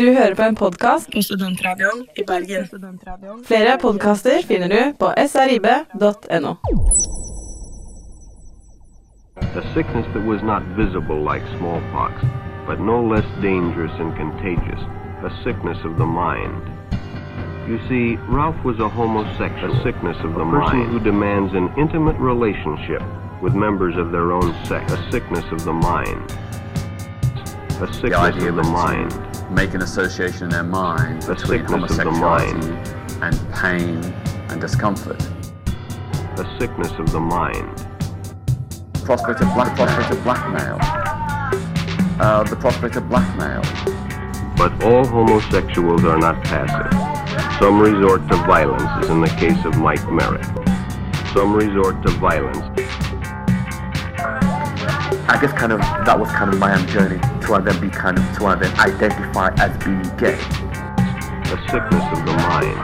Du hører på en podkast på Studentradioen i Bergen. Flere podkaster finner du på srib.no. A sickness that was not visible like smallpox, but no less dangerous and contagious. A sickness of the mind. You see, Ralph was a homosexual, a sickness of the a person mind. who demands an intimate relationship with members of their own sex, a sickness of the mind. A sickness the of the mind. Make an association in their mind a between homosexuality mind. and pain and discomfort. The sickness of the mind. Prospect of, black, prospect of blackmail. Uh, the prospect of blackmail. But all homosexuals are not passive. Some resort to violence, as in the case of Mike Merritt. Some resort to violence. I guess kind of that was kind of my own journey to then become kind of to then identify as being gay. The sickness of the mind.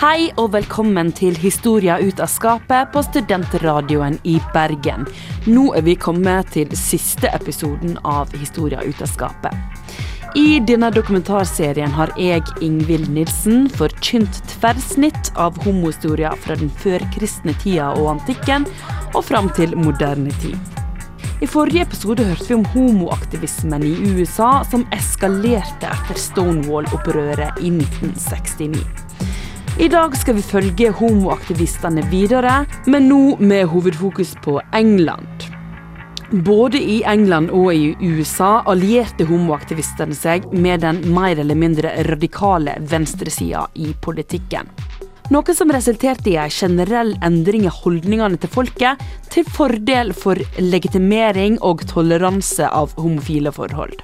Hei og velkommen til Historia ut av skapet på Studentradioen i Bergen. Nå er vi kommet til siste episoden av Historia ut av skapet. I denne dokumentarserien har jeg, Ingvild Nilsen, forkynt tverrsnitt av homohistorier fra den førkristne tida og antikken og fram til moderne tid. I forrige episode hørte vi om homoaktivismen i USA som eskalerte etter Stonewall-opprøret i 1969. I dag skal vi følge homoaktivistene videre, men nå med hovedfokus på England. Både i England og i USA allierte homoaktivistene seg med den mer eller mindre radikale venstresida i politikken. Noe som resulterte i en generell endring i holdningene til folket, til fordel for legitimering og toleranse av homofile forhold.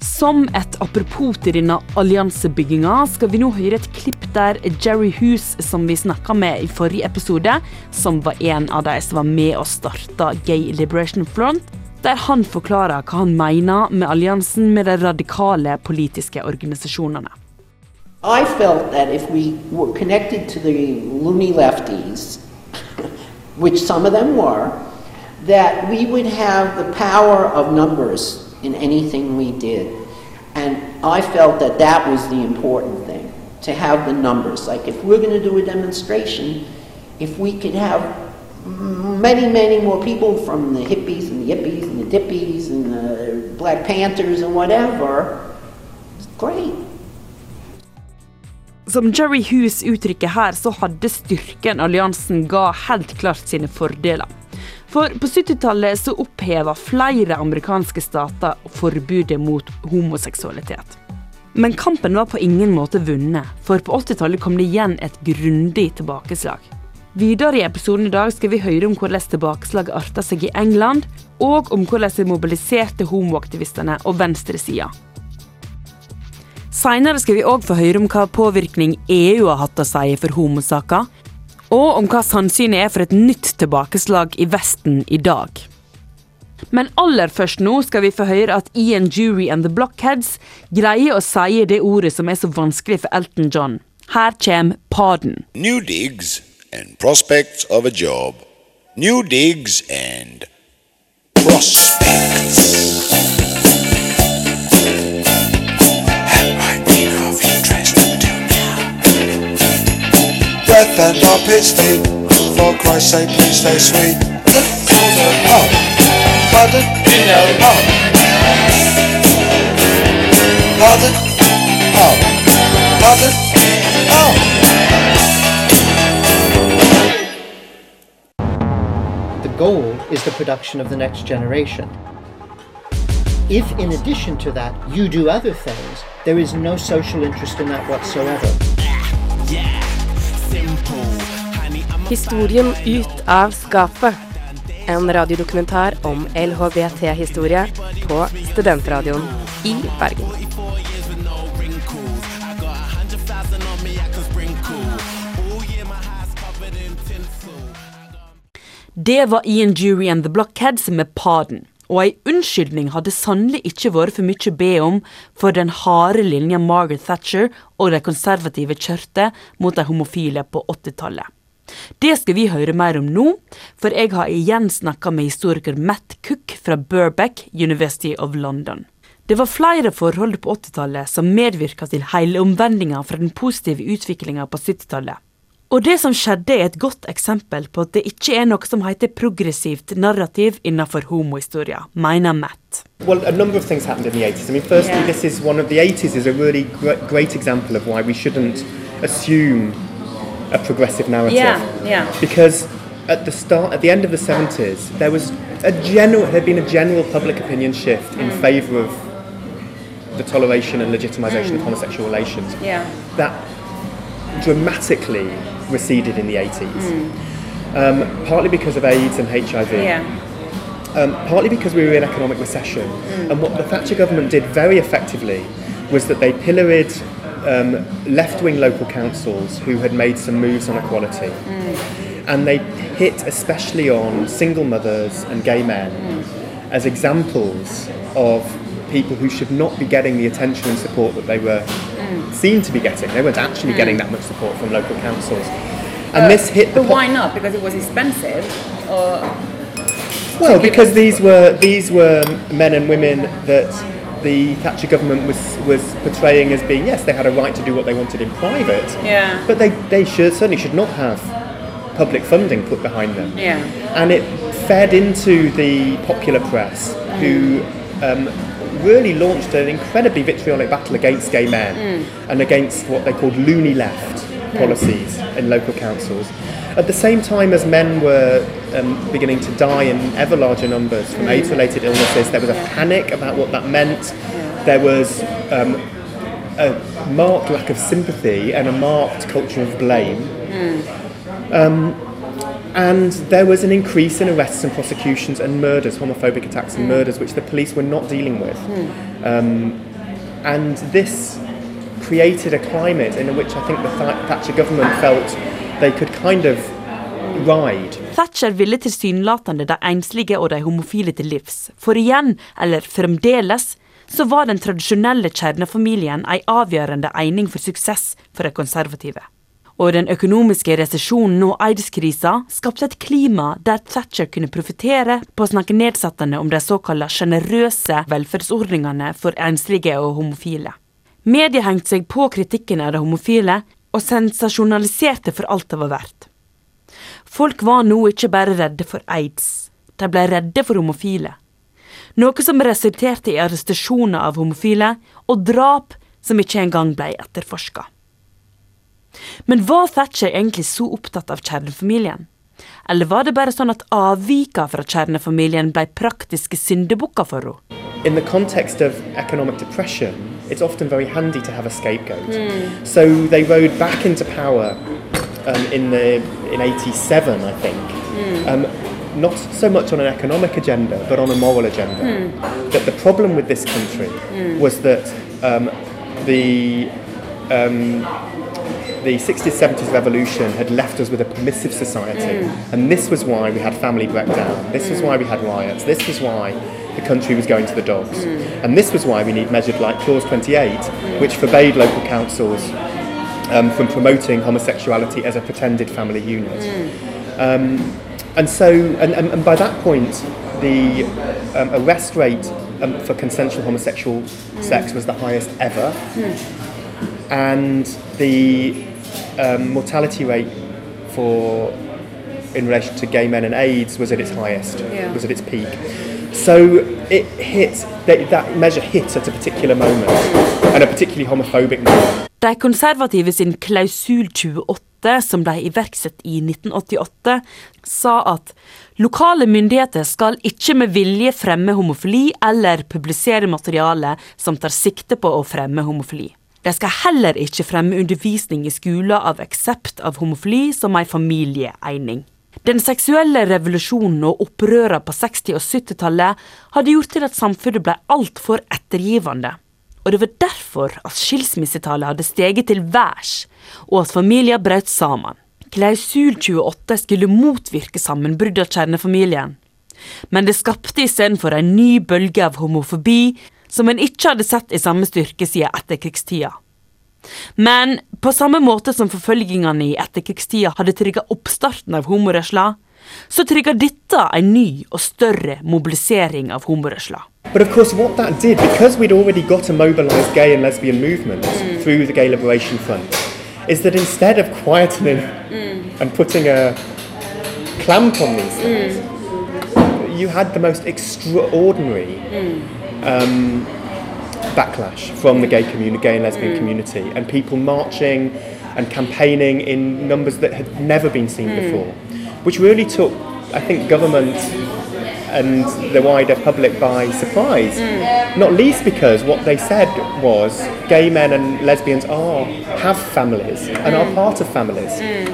Som et apropos til denne alliansebygginga, skal vi nå høre et klipp der Jerry Hughes, som vi snakka med i forrige episode, som var en av de som var med og starta Gay Liberation Front, der han forklarer hva han mener med alliansen med de radikale politiske organisasjonene. I felt that if we were connected to the loony lefties, which some of them were, that we would have the power of numbers in anything we did. And I felt that that was the important thing, to have the numbers. Like if we're going to do a demonstration, if we could have many, many more people from the hippies and the yippies and the dippies and the Black Panthers and whatever, great. Som Jerry Hughes uttrykker her, så hadde styrken alliansen ga helt klart sine fordeler. For på 70-tallet så oppheva flere amerikanske stater forbudet mot homoseksualitet. Men kampen var på ingen måte vunnet, for på 80-tallet kom det igjen et grundig tilbakeslag. Videre i episoden i dag skal vi høre om hvordan tilbakeslaget arta seg i England, og om hvordan de mobiliserte homoaktivistene og venstresida. Seinere skal vi òg få høre om hva påvirkning EU har hatt å si for homosaker, og om hva sannsynlig er for et nytt tilbakeslag i Vesten i dag. Men aller først nå skal vi få høre at Ian Jury and The Blockheads greier å si det ordet som er så vanskelig for Elton John. Her kommer Pardon. New digs and prospects of a job. New digs and prospects. Breath and up its feet. For Christ's sake, please stay sweet. Oh, pardon? Oh. Pardon? Oh. Pardon? Oh. The goal is the production of the next generation. If, in addition to that, you do other things, there is no social interest in that whatsoever. Yeah. Historien ut av skapet. En radiodokumentar om LHBT-historie på Studentradioen i Bergen. Det var Ian Jury and The Blockheads med Pardon. Og ei unnskyldning hadde sannelig ikke vært for mye å be om for den harde linja Margaret Thatcher og de konservative kjørte mot de homofile på 80-tallet. Det skal vi høre mer om nå, for jeg har igjen snakka med historiker Matt Cook fra Burbeck, University of London. Det var flere forhold på 80-tallet som medvirka til helomvendinga fra den positive utviklinga på 70-tallet. Og det som skjedde, er et godt eksempel på at det ikke er noe som heter progressivt narrativ innenfor homohistoria, mener Matt. Well, a number of things happened in the 80s. I mean, firstly, Yeah. this is one of the 80s is a really gr- great example of why we shouldn't assume a progressive narrative. Yeah, yeah. Because at the start, at the end of the 70s, there was a general, there had been a general public opinion shift in Mm. favour of the toleration and legitimisation Mm. of homosexual relations. Yeah. That dramatically receded in the 80s. Mm. Um, partly because of AIDS and HIV. Um, partly because we were in economic recession. Mm. And what the Thatcher government did very effectively was that they pilloried um, left wing local councils who had made some moves on equality. And they hit especially on single mothers and gay men as examples of people who should not be getting the attention and support that they were seen to be getting. They weren't actually Mm. getting that much support from local councils. And this hit the But po- why not? Because it was expensive, or Well, because these were these were men and women that the Thatcher government was was portraying as being yes, they had a right to do what they wanted in private. Yeah. But they they should certainly should not have public funding put behind them. Yeah. And it fed into the popular press, who um, really launched an incredibly vitriolic battle against gay men Mm. and against what they called loony left policies in local councils. At the same time as men were um, beginning to die in ever larger numbers from Mm. AIDS-related illnesses, there was a panic about what that meant. There was um, a marked lack of sympathy and a marked culture of blame. Um, and there was an increase in arrests and prosecutions and murders, homophobic attacks and Mm. murders, which the police were not dealing with. Um, and this created a climate in which I think the Thatcher government felt they could kind of ride. Thatcher ville tilsynelatende de enslige og de homofile til livs. For igjen, eller fremdeles, så var den tradisjonelle kjernefamilien ei avgjørende egning for suksess for de konservative. Og den økonomiske resesjonen og aids-krisa skapte et klima der Thatcher kunne profitere på å snakke nedsettende om de såkalte sjenerøse velferdsordningene for enslige og homofile. Mediet hengte seg på kritikken av de homofile og sensasjonaliserte for alt det var verdt. Folk var nå ikke bare redde for aids, de ble redde for homofile. Noe som resulterte i arrestasjoner av homofile og drap som ikke engang ble etterforska. Men var Thatcher egentlig så opptatt av kjernefamilien? Eller var det bare sånn at avvika fra kjernefamilien ble praktiske syndebukker for henne? In the context of economic depression, it's often very handy to have a scapegoat. Mm. So they rode back into power um, in the in '87, I think. Mm. Um, not so much on an economic agenda, but on a moral agenda. Mm. That the problem with this country Mm. was that um, the um, the 60s, 70s revolution had left us with a permissive society, Mm. and this was why we had family breakdown. This was Mm. why we had riots. This was why the country was going to the dogs, Mm. and this was why we need measures like Clause 28, Mm. which forbade local councils um, from promoting homosexuality as a pretended family unit. Um, and so, and, and, and by that point, the um, arrest rate um, for consensual homosexual sex was the highest ever, and the um, mortality rate for in relation to gay men and AIDS was at its highest, Yeah. was at its peak. So it hits, that, that measure hit at a particular moment, and a particularly homophobic moment. De konservative sin klausul 28, som ble iverksatt i 1988, sa at lokale myndigheter skal ikke med vilje fremme homofili eller publisere materiale som tar sikte på å fremme homofili. De skal heller ikke fremme undervisning i skoler av aksept av homofili som ei familieegning. Den seksuelle revolusjonen og opprørene på 60- og 70-tallet hadde gjort til at samfunnet ble altfor ettergivende. Og det var derfor at skilsmissetallet hadde steget til værs, og at familier brøt sammen. Klausul 28 skulle motvirke sammenbrudd av kjernefamilien. Men det skapte istedenfor en ny bølge av homofobi som en ikke hadde sett i samme styrke siden etterkrigstida. Men på samme måte som forfølgingene i etterkrigstida hadde trigga oppstarten av homorørsla, så trigga dette en ny og større mobilisering av homorørsla. But of course, what that did, because we'd already got a mobilised gay and lesbian movement through the Gay Liberation Front, is that instead of quietening and putting a clamp on these things, you had the most extraordinary um, backlash from the gay community, gay and lesbian mm. community, and people marching and campaigning in numbers that had never been seen mm. before, which really took, I think, government and the wider public by surprise. Mm. Not least because what they said was gay men and lesbians are have families and are part of families.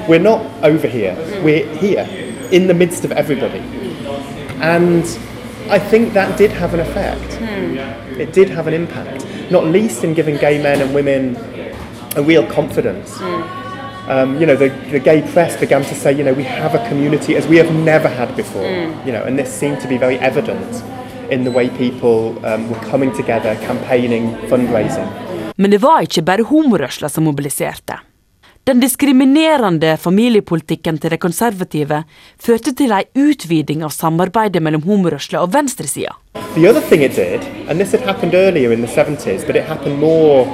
We're not over here. We're here in the midst of everybody. And I think that did have an effect. It did have an impact, not least in giving gay men and women a real confidence. Um, you know, the, the gay press began to say, you know, we have a community as we have never had before. You know, and this seemed to be very evident in the way people um, were coming together, campaigning, fundraising. Men det var ikke bare homorørsla som mobiliserte. Den diskriminerende familiepolitikken til de konservative førte til ei utviding av samarbeidet mellom homorørsla og venstresida. The other thing it did, and this had happened earlier in the 70s, but it happened more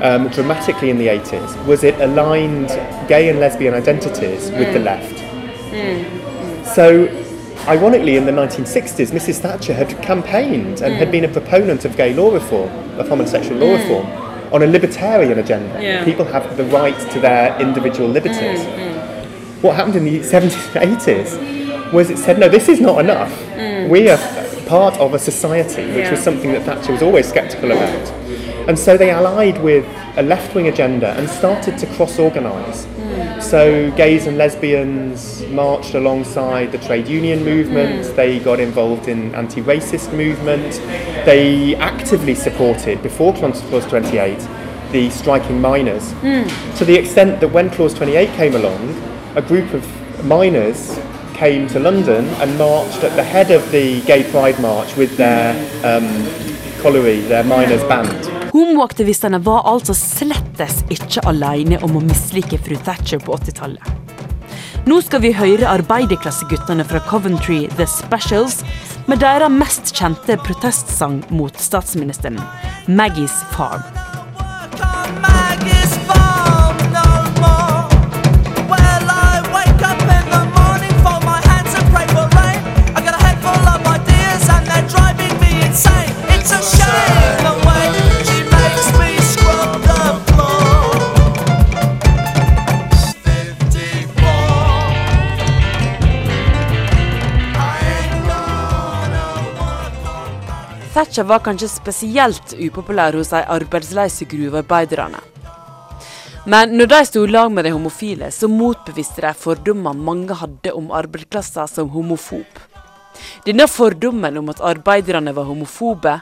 um, dramatically in the 80s, was it aligned gay and lesbian identities with the mm. left. Mm. So, ironically, in the 1960s, Mrs. Thatcher had campaigned and had mm. been a proponent of gay law reform, of homosexual law reform, on a libertarian agenda. Yeah. People have the right to their individual liberties. Mm, mm. What happened in the 70s and 80s was it said, no, this is not enough. Mm. We are part of a society, which Yeah. was something that Thatcher was always sceptical about. And so they allied with a left wing agenda and started to cross organise. So gays and lesbians marched alongside the trade union movement, they got involved in anti racist movement, they actively supported, before Clause Clause 28, the striking miners. To the extent that when Clause 28 came along, a group of miners came to London and marched at the head of the Gay Pride March with their um, colliery, their miners' band. Homoaktivistene var altså slettes ikke alene om å mislike fru Thatcher på 80-tallet. Nå skal vi høre arbeiderklasseguttene fra Coventry The Specials med deres mest kjente protestsang mot statsministeren, Maggie's Farm. Thatcher var kanskje spesielt upopulær hos de arbeidsløse gruvearbeiderne. Men når de sto i lag med de homofile, så motbeviste de fordommene mange hadde om arbeiderklassen som homofob. Denne fordommen om at arbeiderne var homofobe,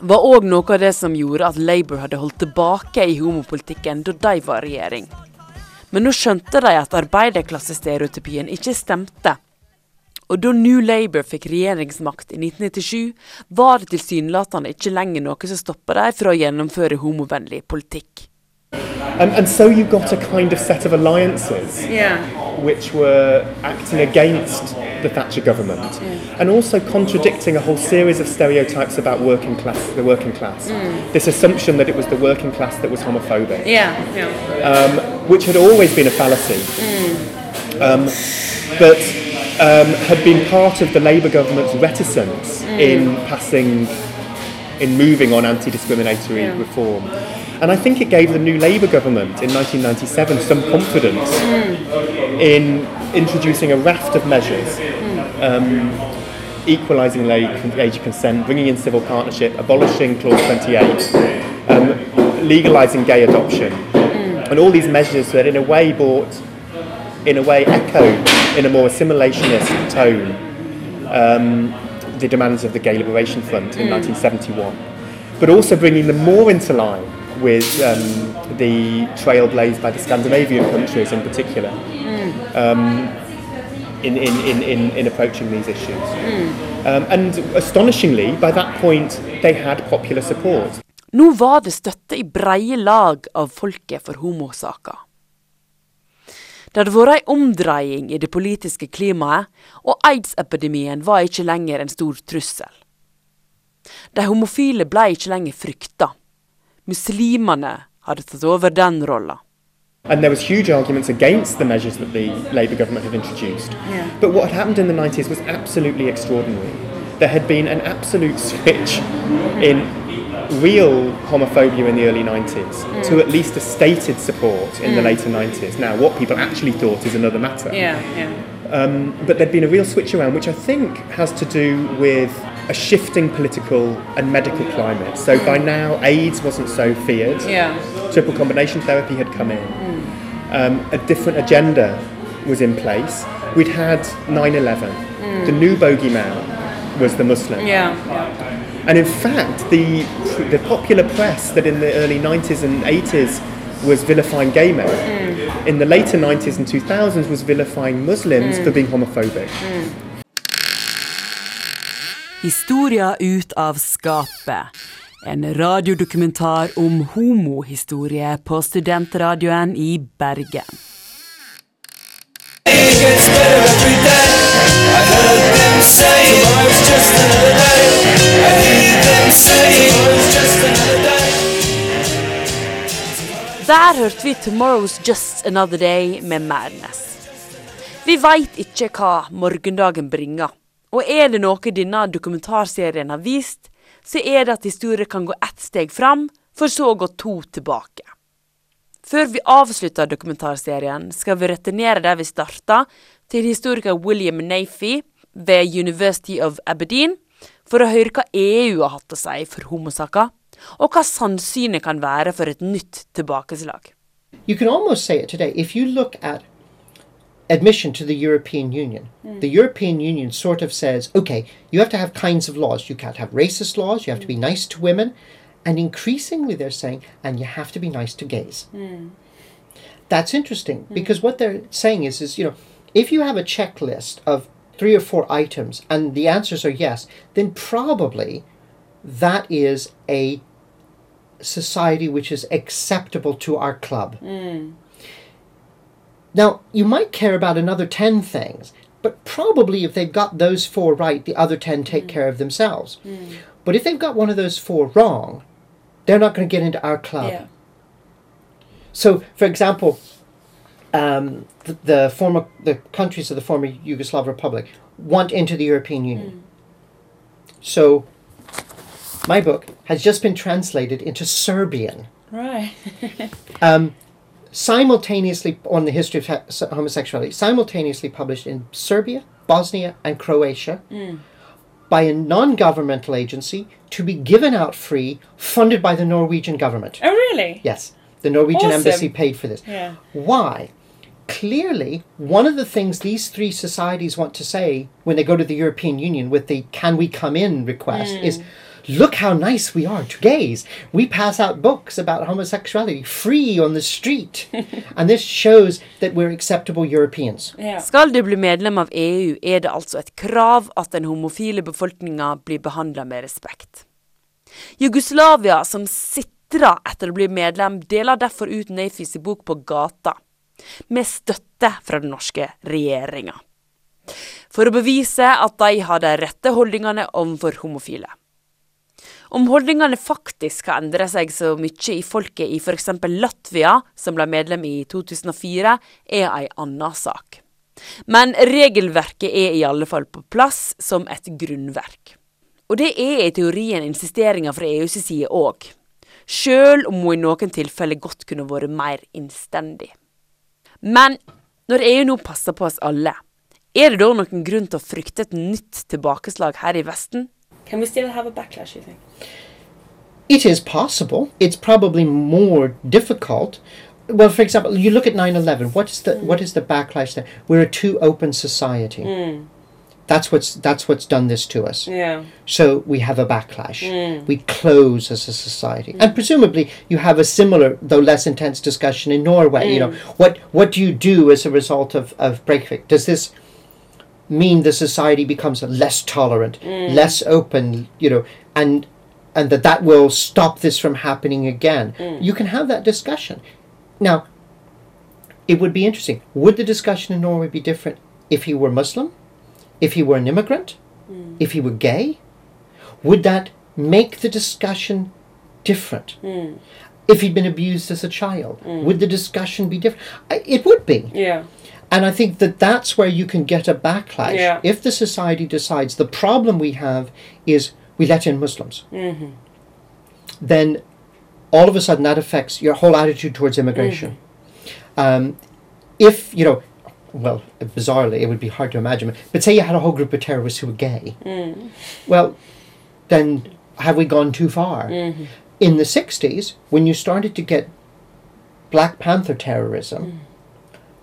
var òg noe av det som gjorde at Labour hadde holdt tilbake i homopolitikken da de var regjering. Men nå skjønte de at arbeiderklassestereotypien ikke stemte. Og da New Labour fikk regjeringsmakt i 1997, var det tilsynelatende ikke lenger noe som stoppa dem fra å gjennomføre homovennlig politikk. And, and so you got a kind of set of alliances Yeah. which were acting against the Thatcher government and also contradicting a whole series of stereotypes about working class, the working class. This assumption that it was the working class that was homophobic, Yeah. Yeah. um, which had always been a fallacy, um, but um, had been part of the Labour government's reticence in passing, in moving on anti-discriminatory Yeah. reform. And I think it gave the new Labour government in 1997 some confidence in introducing a raft of measures, um, equalising age of consent, bringing in civil partnership, abolishing Clause 28, um, legalising gay adoption, and all these measures that in a way brought, in a way echoed in a more assimilationist tone um, the demands of the Gay Liberation Front in 1971, but also bringing them more into line with um, the trail blazed by the Scandinavian countries in particular um, in, in, in, in, in approaching these issues. Um, and astonishingly, by that point, they had popular support. Nå var det støtte i breie lag av folket for homosaker. Det hadde vært ei omdreiing i det politiske klimaet, og aids-epidemien var ikke lenger en stor trussel. De homofile ble ikke lenger frykta. Muslimene hadde tatt over den rolla. And there was huge arguments against the measures that the Labour government had introduced. But what had happened in the 90s was absolutely extraordinary. There had been an absolute switch in real homophobia in the early 90s mm. to at least a stated support in the mm. later 90s. Now, what people actually thought is another matter. Yeah, yeah. Um, but there'd been a real switch around, which I think has to do with a shifting political and medical climate. So by mm. now, AIDS wasn't so feared. Yeah. Triple combination therapy had come in. Um, a different agenda was in place. We'd had 9 11. The new bogeyman was the Muslim. Yeah. And in fact, the, the popular press that in the early 90s and 80s was vilifying gay men, mm. in the later 90s and 2000s was vilifying Muslims mm. for being homophobic. Mm. Historia ut av skapet. En radiodokumentar om homohistorie på studentradioen i Bergen. Der hørte vi 'Tomorrow's Just Another Day' med Madness. Vi veit ikke hva morgendagen bringer. Og er det noe denne dokumentarserien har vist, så er det at historier kan gå ett steg fram, for så å gå to tilbake. Før vi avslutter dokumentarserien, skal vi returnere der vi starta, til historiker William Nafy ved University of Aberdeen, for å høre hva EU har hatt å si for homosaker, og hva sannsynlig kan være for et nytt tilbakeslag. You can almost say it today. If you look at admission to the European Union, mm. the European Union sort of says, okay, you have to have kinds of laws. You can't have racist laws, you have to be nice to women. And increasingly they're saying, and you have to be nice to gays. Mm. That's interesting mm. because what they're saying is, is, you know, if you have a checklist of three or four items and the answers are yes, then probably that is a society which is acceptable to our club. Mm. Now, you might care about another 10 things, but probably if they've got those four right, the other 10 take mm. care of themselves. Mm. But if they've got one of those four wrong, they're not going to get into our club. Yeah. So, for example, um, the, the former the countries of the former Yugoslav Republic want into the European Union. So, my book has just been translated into Serbian Right. um, simultaneously on the history of homosexuality, simultaneously published in Serbia, Bosnia, and Croatia by a non-governmental agency to be given out free, funded by the Norwegian government. oh, really? Yes, the Norwegian Awesome. embassy paid for this. Yeah. Why? Clearly, one of the things these three societies want to say when they go to the European Union with the can we come in request is look how nice we are to gays. We pass out books about homosexuality free on the street. and this shows that we're acceptable Europeans. Yeah. Skal du bli medlem av EU, er det altså et krav at den homofile befolkninga blir behandla med respekt. Jugoslavia, som sitrer etter å bli medlem, deler derfor ut Naphys bok på gata, med støtte fra den norske regjeringa. For å bevise at de har de rette holdningene overfor homofile. Om holdningene faktisk har endret seg så mye i folket i f.eks. Latvia, som ble medlem i 2004, er ei anna sak. Men regelverket er i alle fall på plass som et grunnverk. Og det er i teorien insisteringa fra EUs side òg, sjøl om hun i noen tilfeller godt kunne vært mer innstendig. Men når EU nå passer på oss alle, er det da noen grunn til å frykte et nytt tilbakeslag her i Vesten? Can we still have a backlash, you think? It is possible. It's probably more difficult. Well, for example, you look at 9/11. What is the what is the backlash there? We're a too open society. That's what's that's what's done this to us. Yeah. So we have a backlash. Mm. We close as a society, and presumably you have a similar, though less intense, discussion in Norway. You know, mm. what what do you do as a result of of Breivik? Does this mean the society becomes less tolerant, mm. less open? You know, and and that that will stop this from happening again. Mm. You can have that discussion. Now, it would be interesting. Would the discussion in Norway be different if he were Muslim, if he were an immigrant, Mm. if he were gay? Would that make the discussion different? Mm. If he'd been abused as a child, Mm. would the discussion be different? It would be. Yeah. And I think that that's where you can get a backlash. Yeah. If the society decides the problem we have is we let in Muslims, Mhm. then all of a sudden that affects your whole attitude towards immigration. Um, if, you know, well, bizarrely, it would be hard to imagine, but say you had a whole group of terrorists who were gay. Mm. Well, then have we gone too far? Mhm. In the 60s, when you started to get Black Panther terrorism,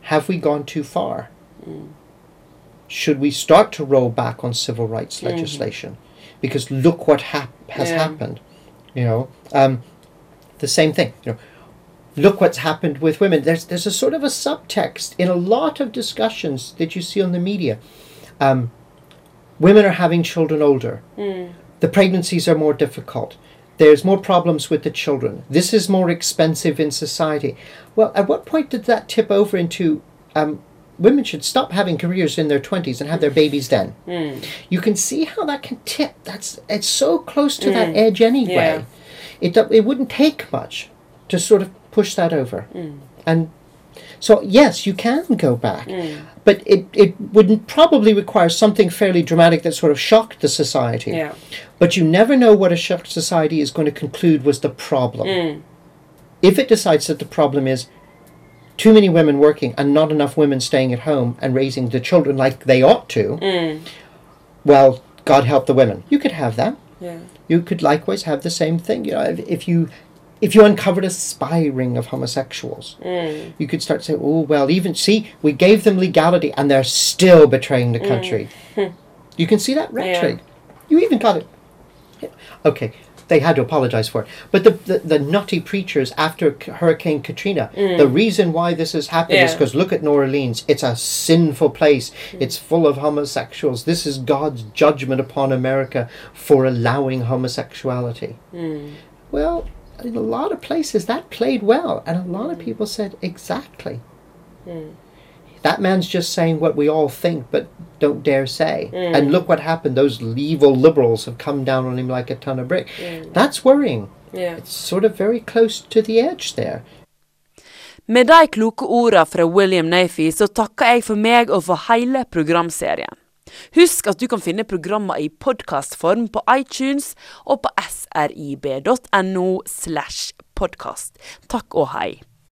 have we gone too far? Should we start to roll back on civil rights Mhm. legislation? Because look what hap- has Yeah. happened. You know, um, the same thing. You know, look what's happened with women. There's there's a sort of a subtext in a lot of discussions that you see on the media. Um, women are having children older. Mm. The pregnancies are more difficult. There's more problems with the children. This is more expensive in society. Well, at what point did that tip over into um, women should stop having careers in their 20s and have their babies then? Mm. You can see how that can tip. That's it's so close to that Mm. edge anyway. Yeah. It it wouldn't take much to sort of push that over. Mm. And so yes, you can go back, Mm. but it it would probably require something fairly dramatic that sort of shocked the society. Yeah. But you never know what a shocked society is going to conclude was the problem. Mm. If it decides that the problem is too many women working and not enough women staying at home and raising the children like they ought to, Mm. well, God help the women. You could have that. Yeah. You could likewise have the same thing. You know, if, if you if you uncovered a spy ring of homosexuals, Mm. you could start to say, "Oh well, even see, we gave them legality, and they're still betraying the Mm. country." You can see that rhetoric. You even got it. Okay, they had to apologize for it. But the, the, the nutty preachers after C- Hurricane Katrina, Mm. the reason why this has happened is because look at New Orleans. It's a sinful place. It's full of homosexuals. This is God's judgment upon America for allowing homosexuality. Mm. Well, in a lot of places that played well, and a lot of people said exactly. Mm. That man's just saying what we all think but don't dare say. Mm. And look what happened. Those evil liberals have come down on him like a ton of brick. Mm. That's worrying. Yeah. It's sort of very close to the edge there. Med de kloke orda fra William Naphy så takker jeg for meg og for hele programserien. Husk at du kan finne programmer i podkastform på iTunes og på srib.no slash podkast. Takk og hei.